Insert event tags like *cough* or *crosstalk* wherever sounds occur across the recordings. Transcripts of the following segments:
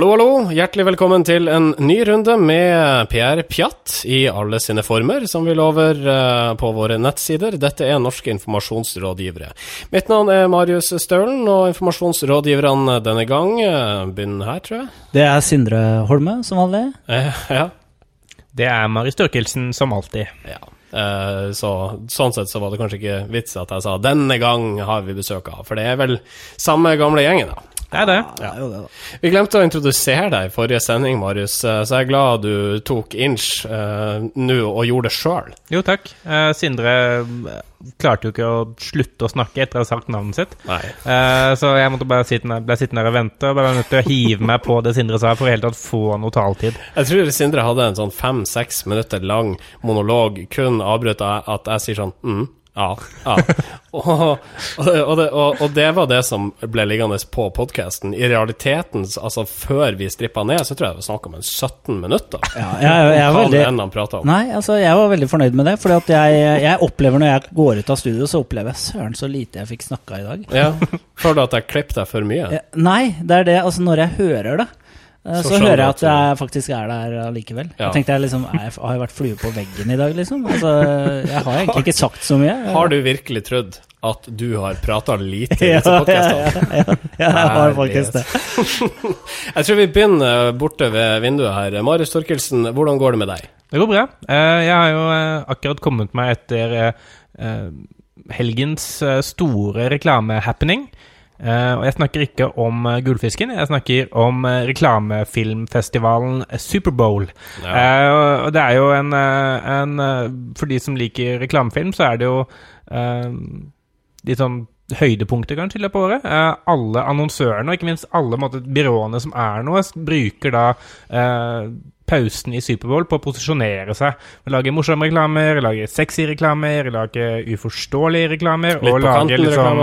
Hallo, hallo. Hjertelig velkommen til en ny runde med Pierre Pjatt i alle sine former, som vi lover uh, på våre nettsider. Dette er norske informasjonsrådgivere. Mitt navn er Marius Stølen, og informasjonsrådgiverne denne gang uh, begynner her, tror jeg. Det er Sindre Holme, som vanlig. Eh, ja. Det er Mari Størkelsen, som alltid. Ja. Så, sånn sett så var det kanskje ikke vits at jeg sa 'denne gang har vi besøk av', for det er vel samme gamle gjengen, da. Det er det. Ja, jo, det da. Vi glemte å introdusere deg i forrige sending, Marius, eh, så jeg er glad du tok inch uh, nå og gjorde det sjøl. Jo, takk. Uh, Sindre klarte jo ikke å slutte å snakke etter å ha sagt navnet sitt. Uh, så jeg måtte bare sitte, ble sittende her og vente, og bare nødt til å hive meg på det Sindre sa, for i hele tatt få noe taletid. Jeg tror Sindre hadde en sånn fem-seks minutter lang monolog, kun avbrutt av at jeg sier sånn mm, ja. ja. *laughs* Og, og, det, og, og, det, var det som ble liggende på podkasten. I realiteten, altså før vi strippa ned, så tror jeg det var snakk om en 17 minutter. Ja, jeg, jeg, Hva veldig, enn han om. nei, altså, jeg var veldig fornøyd med det. For jeg, jeg opplever når jeg går ut av studio, så opplever jeg søren så lite jeg fikk snakka i dag. Ja, Føler du at jeg klippet deg for mye? Ja, Nei, det er det. Altså, når jeg hører det, Så så, hører jeg at jeg faktisk er der allikevel. Ja. Jeg tenkte jeg liksom jeg, Har jeg vært flue på veggen i dag, liksom? Altså, jeg har egentlig ikke sagt så mye. Har du virkelig trodd at du har prata lite i *laughs* disse ja, podkastene? ja, ja, ja, jeg har faktisk det. *laughs* Jeg tror vi begynner borte ved vinduet her. Marius Torkelsen, hvordan går det med deg? Det går bra. Eh, jeg har jo eh, akkurat kommet meg etter eh, helgens eh, store reklamehappening. Eh, og jeg snakker ikke om eh, Gullfisken, jeg snakker om eh, reklamefilmfestivalen Superbowl. Ja. Eh, og- det er jo en, eh, en eh, For de som liker reklamefilm, så er det jo eh, litt sånn høydepunkter kanskje i løpet av året. Eh, alle annonsørene, og ikke minst alle måte, byråene som er noe, bruker da eh, pausen i Superbowl på å posisjonere seg. Lage morsomme reklamer, lage sexy reklamer, lage uforståelige reklamer, Litt og lage liksom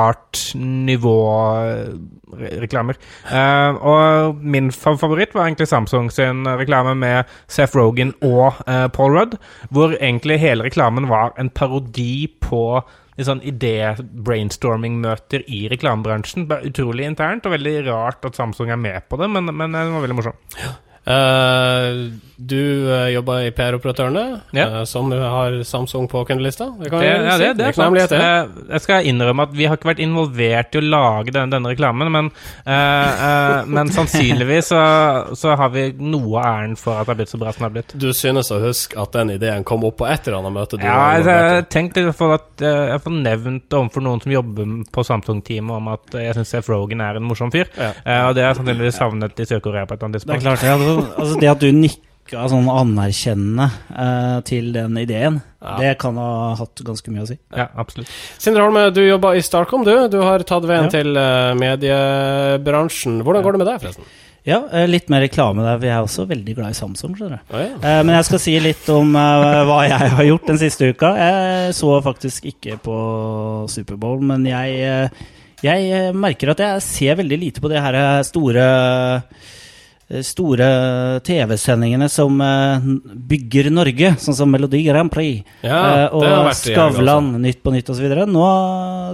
art-nivå-reklamer. Uh, og min favoritt var egentlig Samsung sin reklame med Seth Rogan og uh, Paul Rudd, hvor egentlig hele reklamen var en parodi på litt sånn idé-brainstorming-møter i reklamebransjen. Utrolig internt, og veldig rart at Samsung er med på det, men, men det var veldig morsomt. Eh, du uh, jobber i PR-operatørene, Ja. uh, som har Samsung på kundelista. Det kan Det, ja, det, det er sant. det. Eh, Jeg skal innrømme at vi har ikke vært involvert i å lage denne, denne reklamen, men, men sannsynligvis så, så har vi noe æren for at det har blitt så bra som det har blitt. Du synes å huske at den ideen kom opp på et eller annet møte? Du Ja, var jeg, tenkte i hvert fall at jeg får nevnt overfor noen som jobber på Samsung-teamet om at jeg syns Seth Rogan er en morsom fyr. Ja. Eh, og det har jeg sannsynligvis savnet i Sør-Korea på et eller annet Det er klart, ja, altså, altså det at du nikka sånn anerkjennende eh, til den ideen, Ja. det kan ha hatt ganske mye å si. Ja, absolutt. Sindre Holme, du jobber i Starcom, du. Du har tatt veien Ja. til eh, mediebransjen. Hvordan går det med deg, forresten? Ja, eh, litt mer reklame der, Vi er også veldig glad i Samsung. skjønner du. Oh, ja. Eh, Men jeg skal si litt om eh, hva jeg har gjort den siste uka. Jeg så faktisk ikke på Superbowl, men jeg, jeg merker at jeg ser veldig lite på de her store Store TV-sendingene som eh, bygger Norge, sånn som Melodi Grand Prix. Ja, eh, og altså. Skavlan, Nytt på Nytt osv. Nå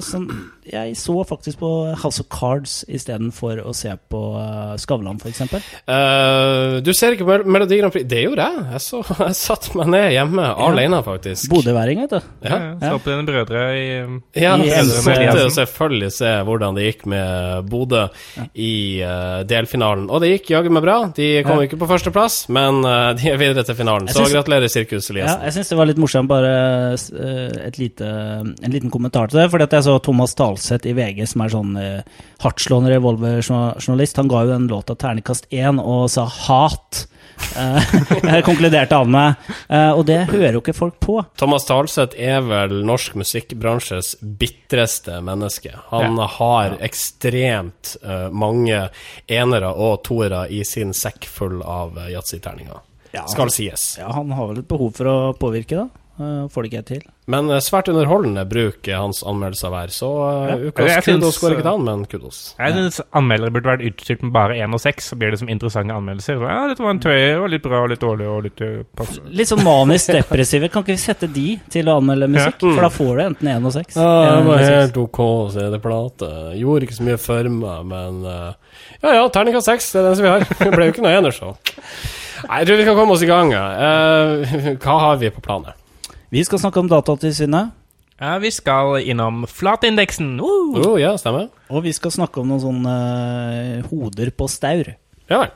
sånn, Jeg så faktisk på House of Cards istedenfor å se på uh, Skavlan, f.eks. Uh, du ser ikke på Melodi Grand Prix? Det gjorde jeg. Jeg, så, *laughs* jeg satt meg ned hjemme alene, faktisk. Bodøværing, vet du. Ja, Ja. Så på dine brødre i Ja, måtte selvfølgelig se hvordan det gikk med Bodø i uh, delfinalen. Og det gikk jaggu meg bra. De kom Ja. ikke på førsteplass, men uh, de er videre til finalen. Jeg Så synes- gratulerer, Sirkus Ja, jeg syns det var litt morsomt, bare eh, et lite, en liten kommentar til det. Fordi at jeg så Thomas Dalseth i VG, som er sånn uh, hardtslående revolverjournalist. Han ga jo den låta terningkast én og sa 'hat'. Eh, *laughs* jeg konkluderte han med. Eh, og det hører jo ikke folk på. Thomas Talseth er vel norsk musikkbransjes bitreste menneske. Han har ekstremt eh, mange enere og toere i sin sekk full av yatzy-terninger. Ja. Skal sies. Ja, Han har vel et behov for å påvirke, da. Uh, får det ikke til. Men uh, svært underholdende bruk hans anmeldelser hver, så uh, Ja. ukas Jeg kudos går ikke til han, men kudos. Jeg syns anmeldere burde vært utstyrt med bare én og seks, så blir det som interessante anmeldelser. Så, ja, dette var en tøy, og litt bra og litt dårlig og litt passe. Litt sånn manisk depressive. Kan ikke vi sette de til å anmelde musikk? Ja. Mm. For da får du enten én og seks. Ja, det var helt ok, CD-plate. Gjorde ikke så mye for meg, men uh, Ja ja, terningkast seks, det er den som vi har. *laughs* Det ble jo ikke noe ener, så. Nei, jeg tror vi kan komme oss i gang. ja. Eh, *laughs* hva har vi på planen? Vi skal snakke om Datatilsynet. Ja, vi skal innom flatindeksen. Uh! Oh, ja, stemmer. Og vi skal snakke om noen sånne uh, hoder på staur. Ja vel.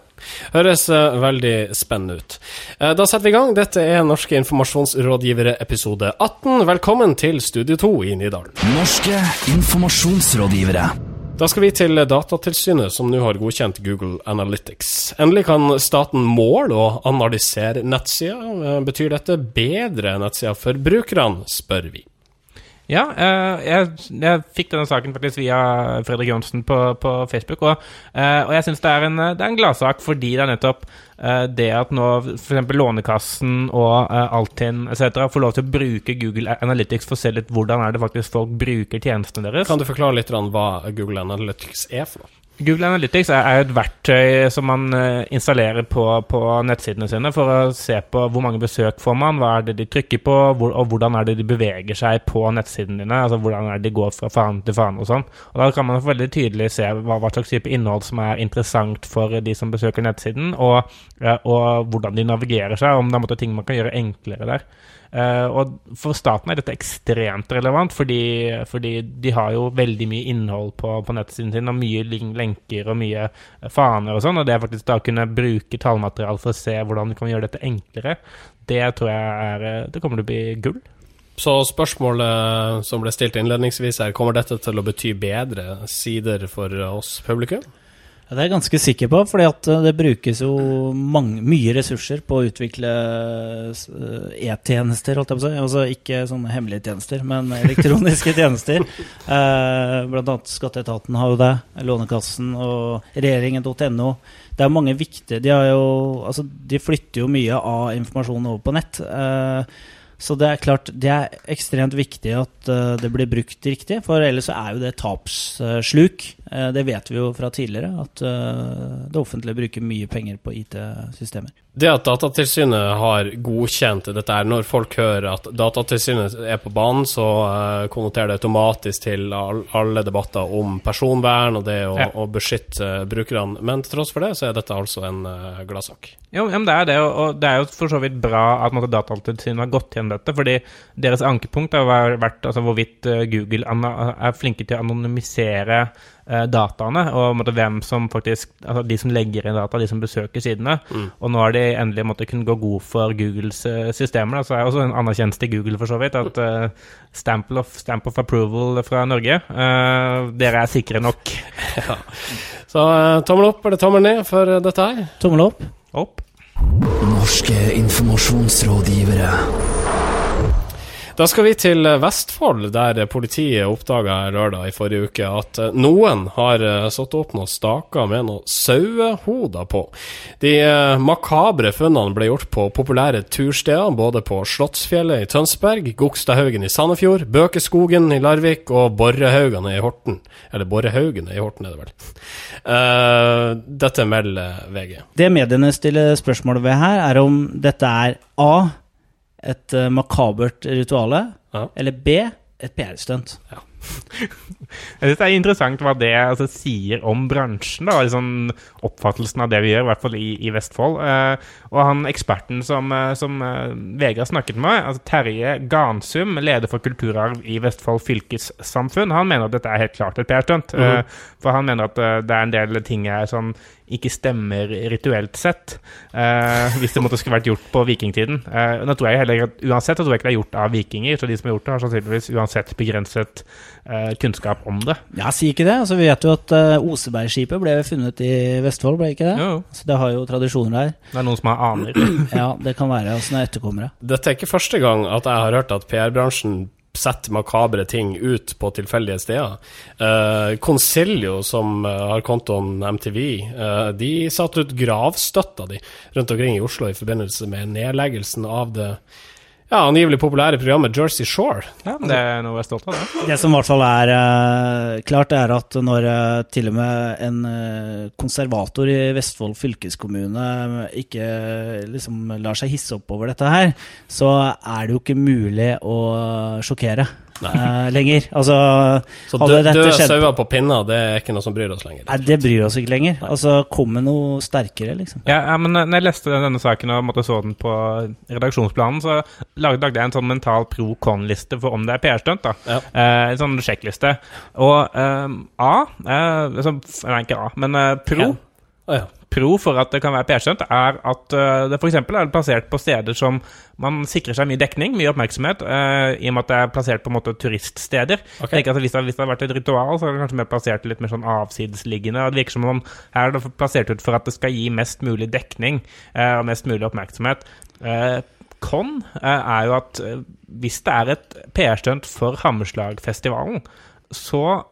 Høres uh, veldig spennende ut. Uh, da setter vi i gang. Dette er Norske informasjonsrådgivere episode 18. Velkommen til Studio 2 i Nydalen. Norske informasjonsrådgivere. Da skal vi til Datatilsynet, som nå har godkjent Google Analytics. Endelig kan staten måle og analysere nettsider. Eh, Betyr dette bedre nettsider for brukerne, spør vi. Ja, eh, jeg, jeg fikk denne saken faktisk via Fredrik Johnsen på, på Facebook, og, eh, og jeg syns det er en, det er en gladsak fordi det er nettopp eh, det at nå f.eks. Lånekassen og Altinn etc. får lov til å bruke Google Analytics for å se litt hvordan er det faktisk folk bruker tjenestene deres. Kan du forklare litt hva Google Analytics er for noe? Google Analytics er, jo et verktøy som man eh, installerer på, på nettsidene sine for å se på hvor mange besøk får man, hva er det de trykker på, hvor, og hvordan er det de beveger seg på nettsidene dine. Altså hvordan er det de går fra faen til faen og sånn. Og Da kan man veldig tydelig se hva, hva slags type innhold som er interessant for de som besøker nettsiden, og, eh, og hvordan de navigerer seg, om det er ting man kan gjøre enklere der. Eh, og For staten er dette ekstremt relevant, fordi, fordi de har jo veldig mye innhold på, på nettsiden sin, og mye lenker og mye eh, faner og sånn. Og det faktisk da å kunne bruke tallmateriale for å se hvordan vi kan gjøre dette enklere, det tror jeg er eh, Det kommer til å bli gull. Så spørsmålet som ble stilt innledningsvis her, kommer dette til å bety bedre sider for oss publikum? Ja, det er jeg ganske sikker på, for eh, det brukes jo mange, mye ressurser på å utvikle eh, e-tjenester, holdt jeg på å si. Altså ikke sånne hemmelige tjenester, men *laughs* elektroniske tjenester. Eh, blant annet Skatteetaten har jo det, Lånekassen og regjeringen.no. Det er mange viktige De, har jo, altså, de flytter jo mye av informasjonen over på nett. Eh, så det er klart, det er ekstremt viktig at uh, det blir brukt riktig, for ellers er jo det tapssluk. Uh, det vet vi jo fra tidligere, at uh, det offentlige bruker mye penger på IT-systemer. Det at Datatilsynet har godkjent dette her, når folk hører at Datatilsynet er på banen, så konnoterer det automatisk til all, alle debatter om personvern og det å, Ja. å beskytte brukerne. Men til tross for det, så er dette altså en uh, gladsak. Jo, men det er det, og- det er jo for så vidt bra at måtte, Datatilsynet har gått gjennom dette, fordi deres ankepunkt har vært- altså, hvorvidt eh, Google er flinke til å anonymisere eh, dataene, og måtte, hvem som faktisk altså, De som legger inn data, de som besøker sidene. Og nå har de endelig måtte kunne gå god for Googles eh, systemer. Da. Så er det også en anerkjennelse til Google, for så vidt, at eh, stamp, of, stamp of approval fra Norge eh, Dere er sikre nok. *laughs* Så eh, tommel opp eller tommel ned for dette her. Tommel opp. Opp. Norske informasjonsrådgivere. Da skal vi til eh, Vestfold, der politiet oppdaga lørdag i forrige uke at eh, noen har eh, satt opp noen staker med noen sauehoder på. De makabre funnene ble gjort på populære tursteder, både på Slottsfjellet i Tønsberg, Gokstadhaugen i Sandefjord, Bøkeskogen i Larvik og Borrehaugene i Horten. Eller Borrehaugene i Horten, er det vel. Dette melder VG. Det mediene stiller spørsmål ved her, er om dette er A. Et eh, makabert rituale, Ja. eller B. Et PR-stunt. Jeg synes det er interessant hva det altså, sier om bransjen, da, liksom oppfattelsen av det vi gjør, i hvert fall i, i Vestfold. Eh, og han eksperten som, eh, som eh, VG har snakket med, altså Terje Gansum, leder for kulturarv i Vestfold fylkessamfunn, han mener at dette er helt klart et PR-stunt. eh, for han mener at det er en del ting her som ikke stemmer rituelt sett, eh, hvis det måtte skulle vært gjort på vikingtiden. Nå tror jeg heller Uansett så tror jeg ikke det er gjort av vikinger, så de som har gjort det, har sannsynligvis uansett begrenset kunnskap om det. Ja, si ikke det. Altså, vi vet jo at uh, Osebergskipet ble funnet i Vestfold, ble ikke det? Jo, Så det har jo tradisjoner der. det er noen som har aner. *clears throat* Ja, det kan være altså, noen etterkommere. Dette er ikke første gang at jeg har hørt at PR-bransjen setter makabre ting ut på tilfeldige steder. Uh, Concilio, som eh, har kontoen MTV, uh, de satte ut gravstøtta di rundt omkring i Oslo i forbindelse med nedleggelsen av det ja, angivelig populære programmet Jersey Shore. Ja, men det er noe jeg er stolt av, det. Det som i hvert fall er uh, klart, er at når uh, til og med en uh, konservator i Vestfold fylkeskommune ikke liksom lar seg hisse opp over dette her, så er det jo ikke mulig å sjokkere eh, lenger. Altså, Så dø, døde sauer på pinner, det er ikke noe som bryr oss lenger. Nei, det bryr oss ikke lenger. Altså, kom med noe sterkere, liksom. Ja, ja, men når jeg leste denne saken og måtte så den på redaksjonsplanen, så lagde lagde jeg en sånn mental pro-con-liste for om det er PR-stunt. Ja. Uh, en sånn sjekkliste. Og uh, A uh, liksom, Nei, ikke A, men pro. Ja. Å ja. Pro for at det kan være PR-stunt, er at eh, det f.eks. er plassert på steder som man sikrer seg mye dekning, mye oppmerksomhet, uh, i og med at det er plassert på en måte turiststeder. Okay. Jeg at hvis det, hvis det har vært et ritual, så er det kanskje mer plassert litt mer sånn avsidesliggende. Det virker som om her er det plassert ut for at det skal gi mest mulig dekning uh, og mest mulig oppmerksomhet. Uh, Con er jo at hvis det er et PR-stunt for Hammerslagfestivalen, så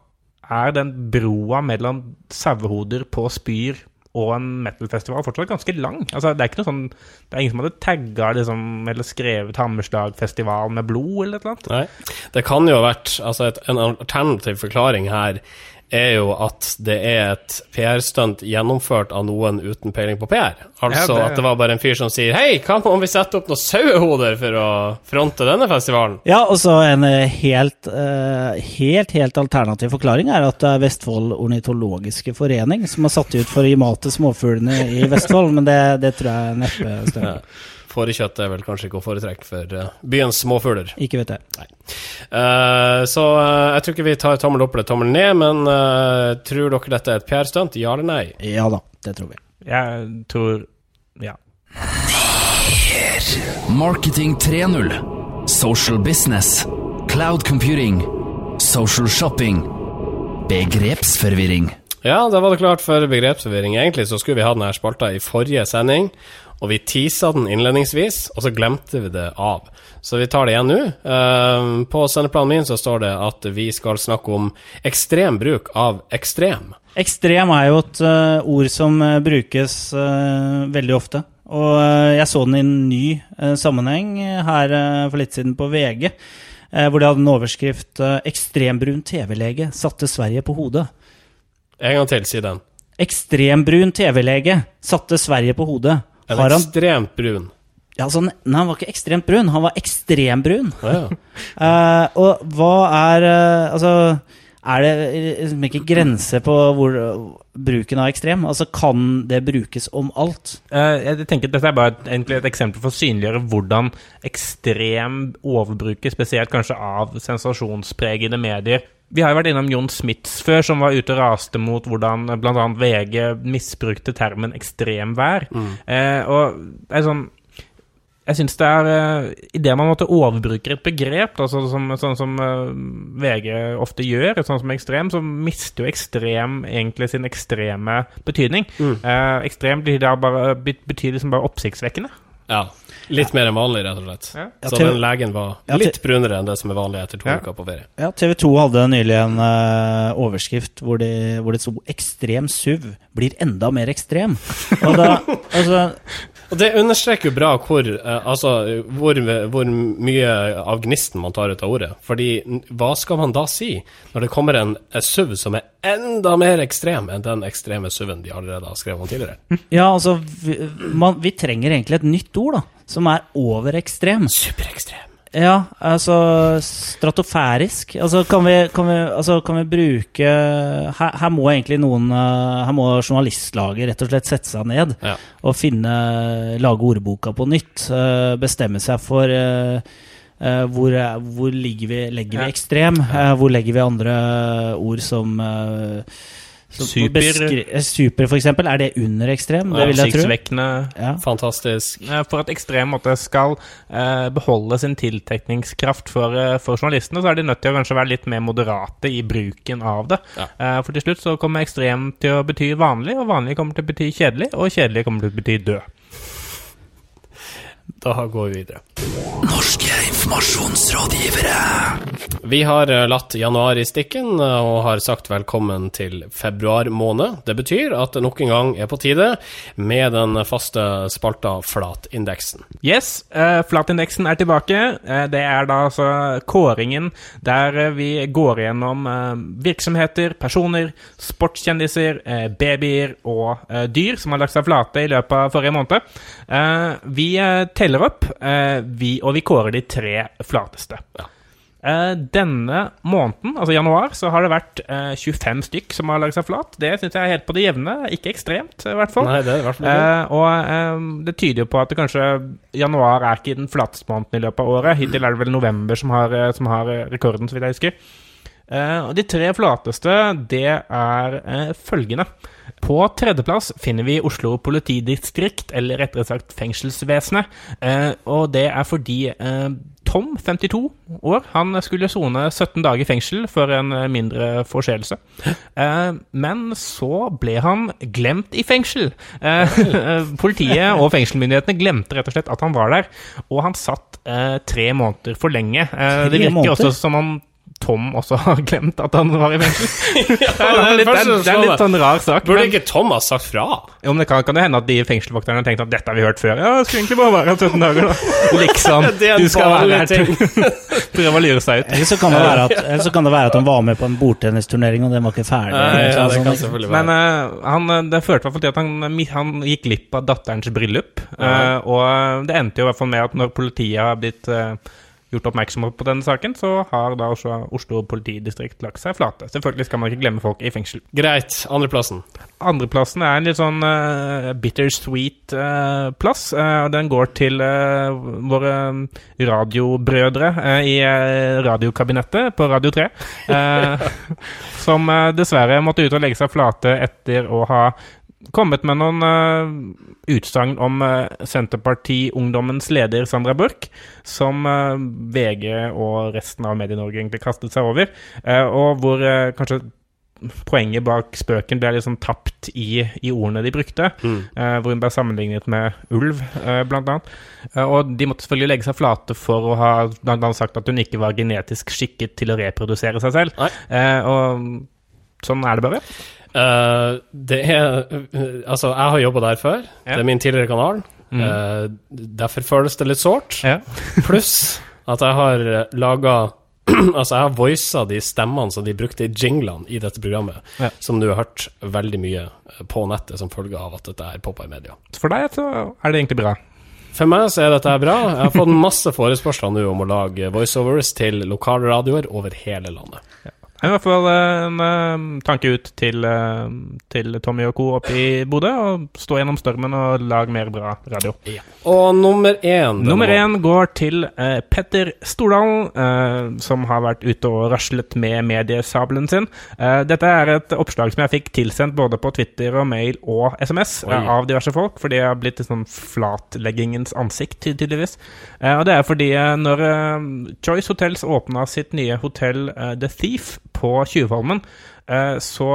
er den broa mellom sauehoder på Spyr og en metal-festival fortsatt ganske lang. Altså, det er ikke noe sånn Det er ingen som hadde tagga liksom, eller skrevet Hammerslagfestival med blod eller et eller annet. Nei. Det kan jo ha vært altså et, En alternativ forklaring her er jo at det er et PR-stunt gjennomført av noen uten peiling på PR. Altså Ja, det- at det var bare en fyr som sier Hei, hva om vi setter opp noen sauehoder for å fronte denne festivalen? Ja, og så en eh, helt, eh, helt, helt alternativ forklaring er at det er Vestfold ornitologiske forening som har satt ut for å gi mat til småfuglene i Vestfold, men det, det tror jeg neppe Ja. Fårekjøtt er vel kanskje ikke å foretrekke for uh, byens småfugler. Ikke vet jeg. Uh, så uh, jeg tror ikke vi tar tommel opp eller tommel ned, men tror dere dette er et PR-stunt? Ja eller nei? Ja da, det tror vi. Jeg tror Ja. Marketing 3.0. Social business. Cloud computing. Social shopping. Begrepsforvirring. Ja, da var det klart for begrepsforvirring. Egentlig så skulle vi ha denne spalta i forrige sending, og vi teasa den innledningsvis, og så glemte vi det av. Så vi tar det igjen nå. Eh, på sendeplanen min så står det at vi skal snakke om ekstrem bruk av ekstrem. Ekstrem er jo et eh, ord som eh, brukes eh, veldig ofte. Og jeg så den i en ny sammenheng her for litt siden på VG, hvor de hadde en overskrift 'Ekstrembrun TV-lege satte Sverige på hodet'. En gang til, si den. Ekstrembrun TV-lege satte Sverige på hodet. En Har han ekstremt brun. ja, altså, Nei, han var ikke ekstremt brun, han var ekstrembrun. Å ja. uh, *laughs* og hva er uh, Altså, er det liksom ikke grenser på hvor, bruken av ekstrem? Altså, kan det brukes om alt? Eh, jeg tenker at Dette er bare et, egentlig et eksempel for å synliggjøre hvordan ekstrem overbruket, spesielt kanskje av sensasjonspregede medier Vi har jo vært innom Jon Smiths før, som var ute og raste mot hvordan bl.a. VG misbrukte termen ekstremvær. Eh, og det er sånn jeg syns det er uh, Idet man måtte overbruker et begrep, altså, som, sånn som uh, VG ofte gjør, sånn som ekstrem, så mister jo ekstrem egentlig sin ekstreme betydning. Eh, ekstrem betyr, det bare, betyr liksom bare oppsiktsvekkende. ja. Litt mer enn vanlig, rett og slett. Ja. Ja, Så den legen var Ja, litt brunere enn det som er vanlig etter to Ja. uker på ferie. Ja, TV 2 hadde nylig en uh, overskrift hvor det, hvor det sto 'Ekstrem SUV blir enda mer ekstrem'. Og da, *laughs* altså, Og det understreker jo bra hvor, eh, altså, hvor, hvor mye av gnisten man tar ut av ordet. Fordi hva skal man da si når det kommer en, en SUV som er enda mer ekstrem enn den ekstreme SUV-en de allerede har skrevet om tidligere? ja, altså vi, man, vi trenger egentlig et nytt ord, da. Som er overekstrem. Superekstrem. Ja, altså stratofærisk. Altså kan vi, kan vi, altså, kan vi bruke her, her må egentlig noen eh, Her må journalistlaget rett og slett sette seg ned Ja. og finne Lage ordboka på nytt. eh, bestemme seg for eh, hvor, hvor ligger vi, legger vi Ja. ekstrem? Eh, hvor legger vi andre ord som uh, som Super. eh, Super, for eksempel. Er det under ekstrem? Det vil jeg tro. Oppsiktsvekkende. Ja. Fantastisk. For at ekstrem måte skal eh, beholde sin tiltrekningskraft for, eh, for journalistene, så er de nødt til å kanskje være litt mer moderate i bruken av det. Ja. Eh, for til slutt så kommer ekstrem til å bety vanlig, og vanlig kommer til å bety kjedelig, og kjedelig kommer til å bety død. Da går vi videre. Norske Informasjonsrådgivere. Vi har eh, latt januar i stikken eh, og har sagt velkommen til februar måned. Det betyr at det nok en gang er på tide med den faste spalta Flatindeksen. Yes, uh, Flatindeksen er tilbake. Uh, det er da altså kåringen der vi går gjennom uh, virksomheter, personer, sportskjendiser, babyer og eh, dyr som har lagt seg flate i løpet av forrige måned. Eh, vi teller opp, eh, vi, og vi kårer de tre flateste. Eh, denne måneden, altså januar, så har det vært eh, 25 stykk som har lagd seg flat. Det syns jeg er helt på det jevne. Ikke ekstremt, i hvert fall. Nei, det er i hvert fall ikke. Eh, og eh, det tyder jo på at det kanskje januar er ikke den flateste måneden i løpet av året. Hittil er det vel november som har, eh, som har eh, rekorden, så vidt jeg husker. Eh, og de tre flateste, det er eh, følgende. På tredjeplass finner vi Oslo politidistrikt, eller rettere sagt fengselsvesenet. Eh, og det er fordi eh, Tom, 52 år, han skulle sone 17 dager i fengsel for en eh, mindre forseelse. Eh, men så ble han glemt i fengsel. Eh, *laughs* politiet og fengselsmyndighetene glemte rett og slett at han var der, og han satt tre måneder for lenge. Det virker også som om Tom også har glemt at han var i fengsel. *laughs* det, det er litt, det, er, det er litt sånn rar sak. Burde men- ikke Tom ha sagt fra? jo, men det kan, kan det hende at de fengselsvokterne har tenkt at dette har vi hørt før. Ja, det skulle egentlig bare være 17 dager, da. *laughs* Liksom. *laughs* Du skal være her til Prøve å lure seg ut. Eller så kan det være at, eller så kan det være at han var med på en bordtennisturnering, og den var ikke ferdig. Nei, ja, det kan selvfølgelig Men være. eh, han, eh, det førte i hvert fall til at han, han gikk glipp av datterens bryllup. uh, og det endte jo i hvert fall med at når politiet har blitt eh, gjort oppmerksom på denne saken, så har da også Oslo politidistrikt lagt seg flate. Selvfølgelig skal man ikke glemme folk i fengsel. Greit. Andreplassen. Andreplassen er en litt sånn uh, bittersweet uh, plass. Uh, den går til uh, våre radiobrødre i radiokabinettet på Radio 3. eh, *laughs* som dessverre måtte ut og legge seg flate etter å ha kommet med noen uh, utsagn om uh, Senterparti-ungdommens leder Sandra Borch, som uh, VG og resten av Medie-Norge egentlig kastet seg over, og hvor kanskje poenget bak spøken ble liksom tapt i, i ordene de brukte. eh, hvor hun ble sammenlignet med ulv, uh, blant annet. Eh, og de måtte selvfølgelig legge seg flate for å ha blant annet sagt at hun ikke var genetisk skikket til å reprodusere seg selv. Og sånn er det bare. Eh, det er eh, Altså, jeg har jobba der før. Ja. Det er min tidligere kanal. Mm. Uh, derfor føles det litt sårt. Ja. *laughs* Pluss at jeg har laga *clears throat* Altså, jeg har voisa de stemmene som de brukte i jinglene i dette programmet, Ja. som du har hørt veldig mye på nettet som følge av at dette er poppa i media. For deg er det egentlig bra. For meg så er dette bra. Jeg har fått masse forespørsler nå om å lage voiceovers til lokalradioer over hele landet. I hvert fall eh, en eh, tanke ut til, eh, til Tommy og co. oppe i Bodø. Og stå gjennom stormen og lag mer bra radio. Og nummer én Nummer én går til eh, Petter Stordalen, eh, som har vært ute og raslet med mediesabelen sin. Eh, dette er et oppslag som jeg fikk tilsendt både på Twitter og mail og SMS av diverse folk, fordi jeg har blitt et sånn flatleggingens ansikt, tydeligvis. Eh, og det er fordi når Choice Hotels åpna sitt nye hotell The Thief på Tjuvholmen, eh, så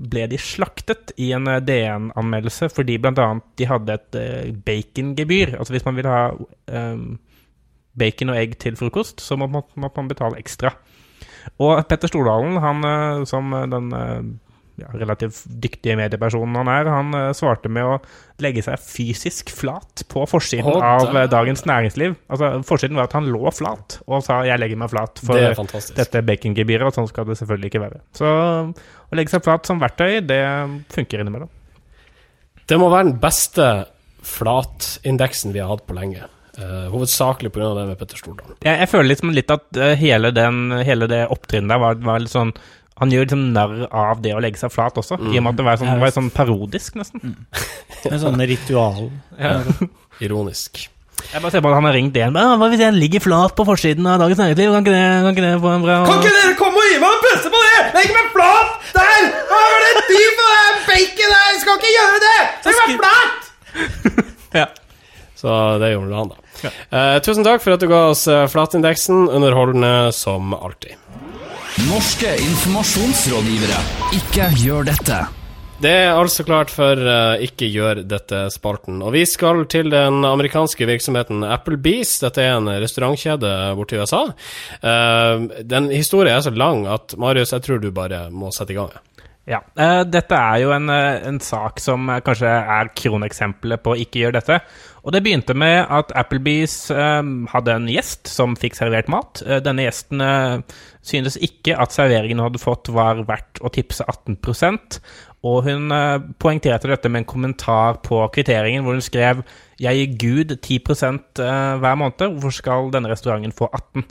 ble de slaktet i en eh, DN-anmeldelse fordi bl.a. de hadde et eh, bacongebyr. Altså hvis man vil ha bacon og egg til frokost, så må man, betale ekstra. Og Petter Stordalen, han som den ja, relativt dyktige mediepersonen han er, han eh, svarte med å legge seg fysisk flat på forsiden oh, av eh. Dagens Næringsliv. Altså, Forsiden var at han lå flat og sa 'jeg legger meg flat' for Det dette bacongebyret, og sånn skal det selvfølgelig ikke være. Så å legge seg flat som verktøy, det funker innimellom. Det må være den beste flatindeksen vi har hatt på lenge. Uh, hovedsakelig pga. det med Petter Stordalen. Jeg, jeg føler liksom litt at hele, den, hele det opptrinnet der var, var litt sånn Han gjør liksom narr av det å legge seg flat også, i og med at det var sånn, var sånn parodisk, nesten. En sånn ritual. Ironisk. Jeg bare ser på at han har ringt igjen. «Ah, Hva hvis jeg ligger flat på forsiden av Dagens Næringsliv? Kan ikke det, kan ikke det få en bra Kan ikke dere komme og gi meg en pølse på det? Legg meg flat! Der! Hva er det et dyr for det bacon der! Jeg skal ikke gjøre det! Legg meg flat! *laughs* Ja. Så det gjorde han, da. Eh, tusen takk for at du ga oss eh, flatindeksen. Underholdende som alltid. Norske informasjonsrådgivere. Ikke gjør dette. Det er altså klart for uh, Ikke gjør dette-spalten. Og vi skal til den amerikanske virksomheten Applebee's. Dette er en restaurantkjede borti USA. Uh, den historien er så lang at Marius, jeg tror du bare må sette i gang. Ja. Uh, dette er jo en, en, sak som kanskje er kroneksempelet på ikke gjør dette. Og det begynte med at Applebee's hadde en gjest som fikk servert mat. denne gjesten synes ikke at serveringen hun hadde fått, var verdt å tipse 18 og hun poengterte dette med en kommentar på kvitteringen, hvor hun skrev jeg gir Gud 10 uh, eh, hver måned, hvorfor skal denne restauranten få 18?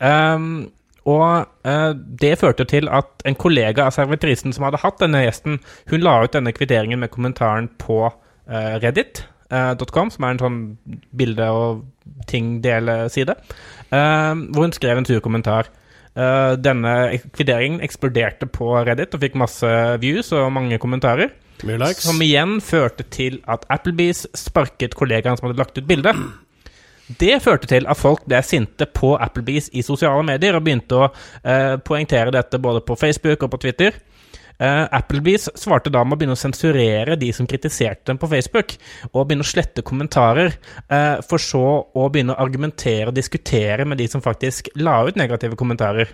Um, og eh, det førte til at en kollega av servitrisen som hadde hatt denne gjesten, hun la ut denne kvitteringen med kommentaren på uh, reddit.com, som er en sånn bilde- og ting-dele-side, hvor hun skrev en sur kommentar. Uh, denne kvitteringen eksploderte på Reddit og fikk masse views og mange kommentarer. Som igjen førte til at Applebees sparket kollegaen som hadde lagt ut bildet. Det førte til at folk ble sinte på Applebees i sosiale medier og begynte å uh, poengtere dette både på Facebook og på Twitter. Uh, Applebees svarte da med å begynne å sensurere de som kritiserte dem på Facebook, og begynne å slette kommentarer, uh, for så å begynne å argumentere og diskutere med de som faktisk la ut negative kommentarer.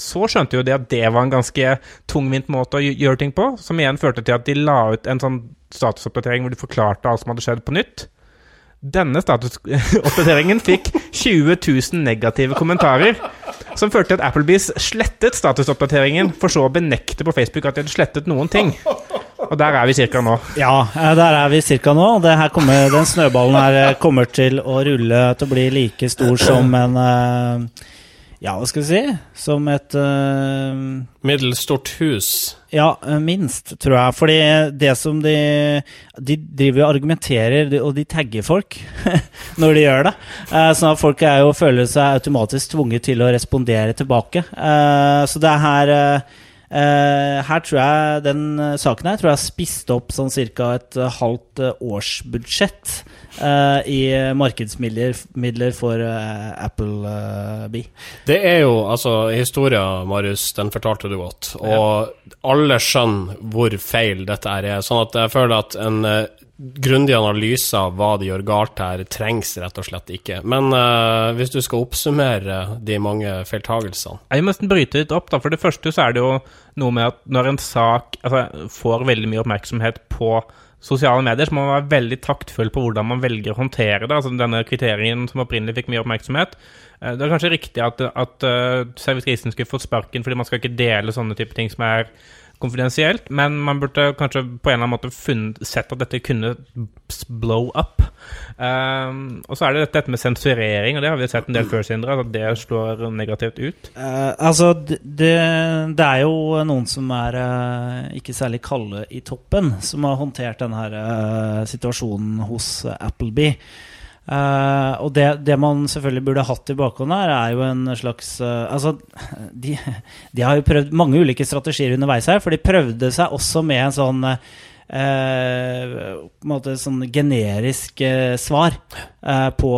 Så skjønte jo de at det var en ganske tungvint måte å gjøre ting på, som igjen førte til at de la ut en sånn statusoppdatering hvor de forklarte alt som hadde skjedd, på nytt. Denne statusoppdateringen fikk 20 000 negative kommentarer, som førte til at Applebees slettet statusoppdateringen, for så å benekte på Facebook at de hadde slettet noen ting. Og der er vi cirka nå. Ja, eh, der er vi cirka nå. Kommer, den snøballen her eh, kommer til å rulle til å bli like stor som en uh, ja, hva skal vi si? Som et uh, Middels stort hus? Ja, eh, minst, tror jeg. Fordi det som de De driver og argumenterer, og de tagger folk *laughs* når de gjør det. Uh, sånn at folk er jo, føler seg automatisk tvunget til å respondere tilbake. Uh, så det er her Uh, her tror jeg den saken her tror jeg spiste opp sånn ca. et halvt årsbudsjett uh, i markedsmidler for uh, B. Det er jo altså Historia, Marius, den fortalte du godt. Og ja. alle skjønner hvor feil dette er. Sånn at jeg føler at en grundig analyse av hva de gjør galt her, trengs rett og slett ikke. Men uh, hvis du skal oppsummere de mange feiltagelsene Jeg må nesten bryte litt opp. da. For det første så er det jo noe med at når en sak altså, får veldig mye oppmerksomhet på sosiale medier, så må man være veldig taktfull på hvordan man velger å håndtere det. Altså Denne kvitteringen som opprinnelig fikk mye oppmerksomhet. Uh, det er kanskje riktig at, at uh, servitrisen skulle fått sparken fordi man skal ikke dele sånne type ting som er konfidensielt, men man burde kanskje på en eller annen måte funnet, sett at dette kunne blow up. Um, og så er det dette med sensurering, og det har vi sett en del før, Sindre, at det slår negativt ut. Uh, altså, det, det, er jo noen som er uh, ikke særlig kalde i toppen, som har håndtert denne uh, situasjonen hos Applebee. Uh, og det, det, man selvfølgelig burde hatt i bakhånd her, er jo en slags uh, Altså, *laughs* de, de, har jo prøvd mange ulike strategier underveis her, for de prøvde seg også med en sånn uh, på en måte sånn generisk svar på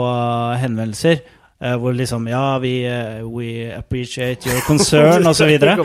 henvendelser. Uh, hvor liksom Ja, vi uh, we appreciate your concern, osv. *laughs* ja,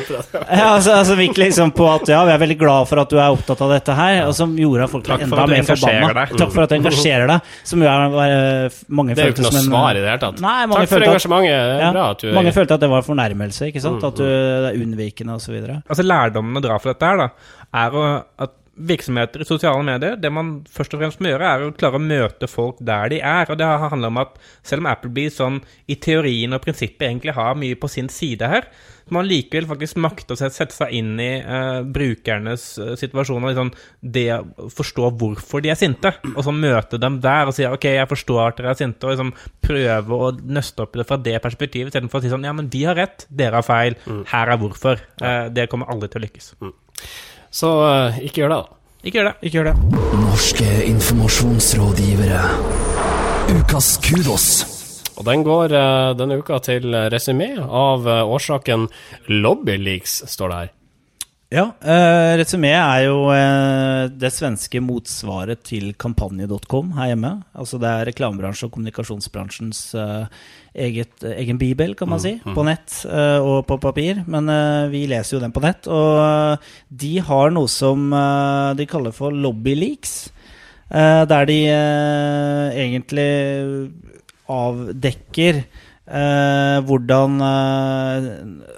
altså, altså gikk liksom på at ja, vi er veldig glad for at du er opptatt av dette her, og som gjorde folk Takk enda mer forbanna. Takk for at du engasjerer deg. Som jo er uh, mange Det er jo ikke noe en, svar i det hele tatt. Nei, Takk for engasjementet. Det er ja, bra at du Mange følte at det var fornærmelse, ikke sant? Mm, at du det er unnvikende, osv. Altså, lærdommen å dra fra dette her, da, er å, at virksomheter i sosiale medier, det man først og fremst må gjøre, er å klare å møte folk der de er. Og det handler om at selv om Applebee sånn i teorien og prinsippet egentlig har mye på sin side her, så må man likevel faktisk makte å sette seg inn i uh, brukernes uh, situasjoner. Liksom, det å forstå hvorfor de er sinte, og så møte dem der og si OK, jeg forstår at dere er sinte, og liksom prøve å nøste opp det fra det perspektivet, istedenfor å si sånn Ja, men de har rett, dere har feil, mm. her er hvorfor. Uh, det kommer aldri til å lykkes. Mm. Så uh, ikke gjør det, da. Ikke gjør det. Ikke gjør det. Norske informasjonsrådgivere. Ukas kudos. Og den går uh, denne uka til resymé av uh, årsaken Lobbyleaks, står det her. Ja, uh, Resumé er jo uh, det svenske motsvaret til kampanje.com her hjemme. Altså Det er reklamebransjen og kommunikasjonsbransjens uh, eget, egen bibel, kan man si, på nett uh, og på papir. Men eh, vi leser jo den på nett. Og eh, de har noe som eh, de kaller for lobbyleaks. eh, der de eh, egentlig avdekker eh, hvordan eh,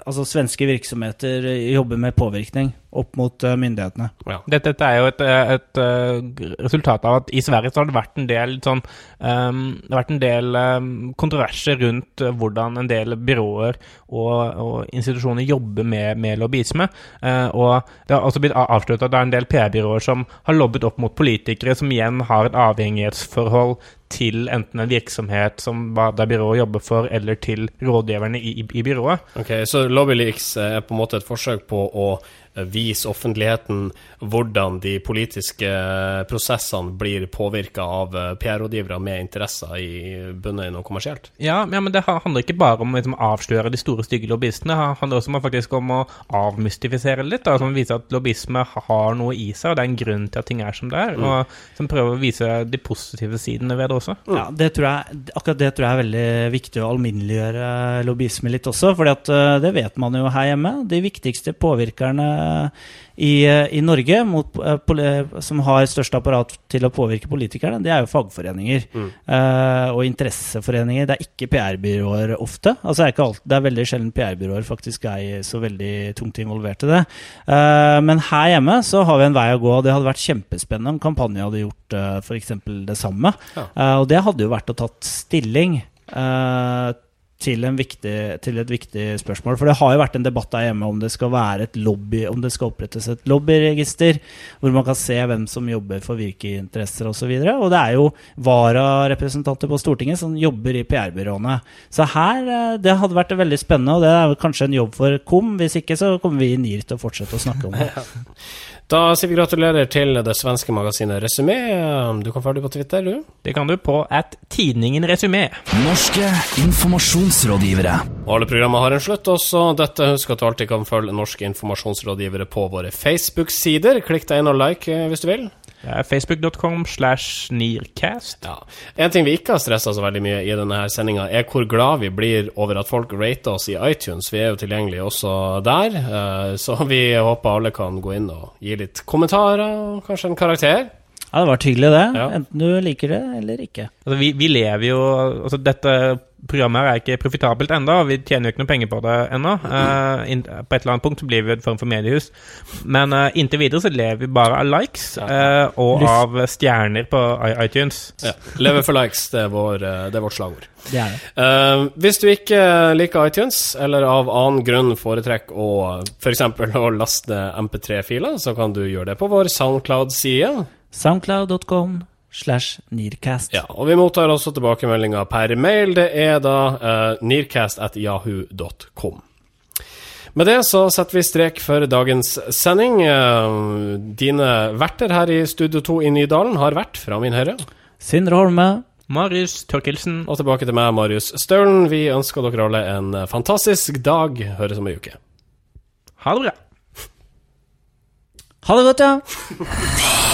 altså svenske virksomheter jobber med påvirkning opp mot eh, myndighetene. Ja. Dette, dette er jo et, et, et, eh, resultat av at i Sverige så har det vært en del sånn um, vært en del um, kontroverser rundt eh, hvordan en del byråer og, og institusjoner jobber med, med lobbyisme. Uh, og det har også blitt avslørt at det er en del PR-byråer som har lobbet opp mot politikere, som igjen har et avhengighetsforhold til enten en virksomhet som det byrået jobber for, eller til rådgiverne i, i, i byrået. Ok, Så LobbyLeaks er på en måte et forsøk på å eh, vise offentligheten hvordan de politiske eh, prosessene blir påvirka av eh, PR-rådgivere med interesser i bunnet i noe kommersielt. Ja, ja, men det handler ikke bare om liksom, å avsløre de store, stygge lobbyistene. Det handler også om, faktisk om å avmystifisere det litt. Da, som viser at lobbyisme har noe i seg, og det er en grunn til at ting er som det er. Og som prøver å vise de positive sidene ved det også. Ja, det tror jeg, akkurat det tror jeg er veldig viktig å alminneliggjøre lobbyisme litt også. For det vet man jo her hjemme. De viktigste påvirkerne i, eh, i Norge mot, eh, som har størst apparat til å påvirke politikerne, det er jo fagforeninger. mm. og interesseforeninger. Det er ikke PR-byråer ofte. Altså, det, er ikke alt, det er veldig sjelden PR-byråer faktisk er så veldig tungt involvert i det. Eh, men her hjemme så har vi en vei å gå. Det hadde vært kjempespennende om kampanjen hadde gjort uh, f.eks. det samme. Ja. Eh, og det hadde jo vært å tatt stilling eh, til, en viktig, til et viktig spørsmål. For det har jo vært en debatt der hjemme om det skal være et lobby, om det skal opprettes et lobbyregister, hvor man kan se hvem som jobber for hvilke interesser osv. Og, så videre. og det er jo vararepresentanter på Stortinget som jobber i PR-byråene. Så her, eh, det hadde vært veldig spennende, og det er kanskje en jobb for KOM. Hvis ikke så kommer vi i NIR til å fortsette å snakke om det. *laughs* *laughs* Da sier vi gratulerer til det svenske magasinet Resumé. Du kan følge på Twitter, du. Det kan du på at Tidningen Resumé. Norske informasjonsrådgivere. Alle programmer har en slutt, også dette. Husk at du alltid kan følge norske informasjonsrådgivere på våre Facebook-sider. Klikk deg inn og like eh, hvis du vil. Facebook.com slash Nearcast. Ja. En ting vi ikke har stressa så veldig mye i denne sendinga, er hvor glad vi blir over at folk rater oss i iTunes. Vi er jo tilgjengelige også der, eh, så vi håper alle kan gå inn og gi litt kommentarer kanskje en karakter. Ja, det var hyggelig, det. Ja. Enten du liker det eller ikke. Altså, vi, vi lever jo altså, Dette programmet er ikke profitabelt ennå, og vi tjener jo ikke noe penger på det ennå. Eh, inn- på et eller annet punkt så blir vi en form for mediehus. Men uh, inntil videre så lever vi bare av likes uh, og Lyst. av stjerner på iTunes. Ja. Leve for likes, det er, vår, eh, det er vårt slagord. Det er det. Eh, hvis du ikke liker iTunes, eller av annen grunn foretrekker å f.eks. å laste MP3-filer, så kan du gjøre det på vår Soundcloud-side. Soundcloud.com slash Nearcast. Ja, og vi mottar også tilbakemeldinger per mail. Det er da uh, nearcast.jahu.com. Med det så setter vi strek for dagens sending. Eh, dine verter her i Studio 2 i Nydalen har vært fra min høyre. Sindre Holme. Marius Tørkelsen. Og tilbake til meg, Marius Staulen. Vi ønsker dere alle en fantastisk dag. Høres om ei uke. Ha det bra. Ha det godt, ja. *laughs*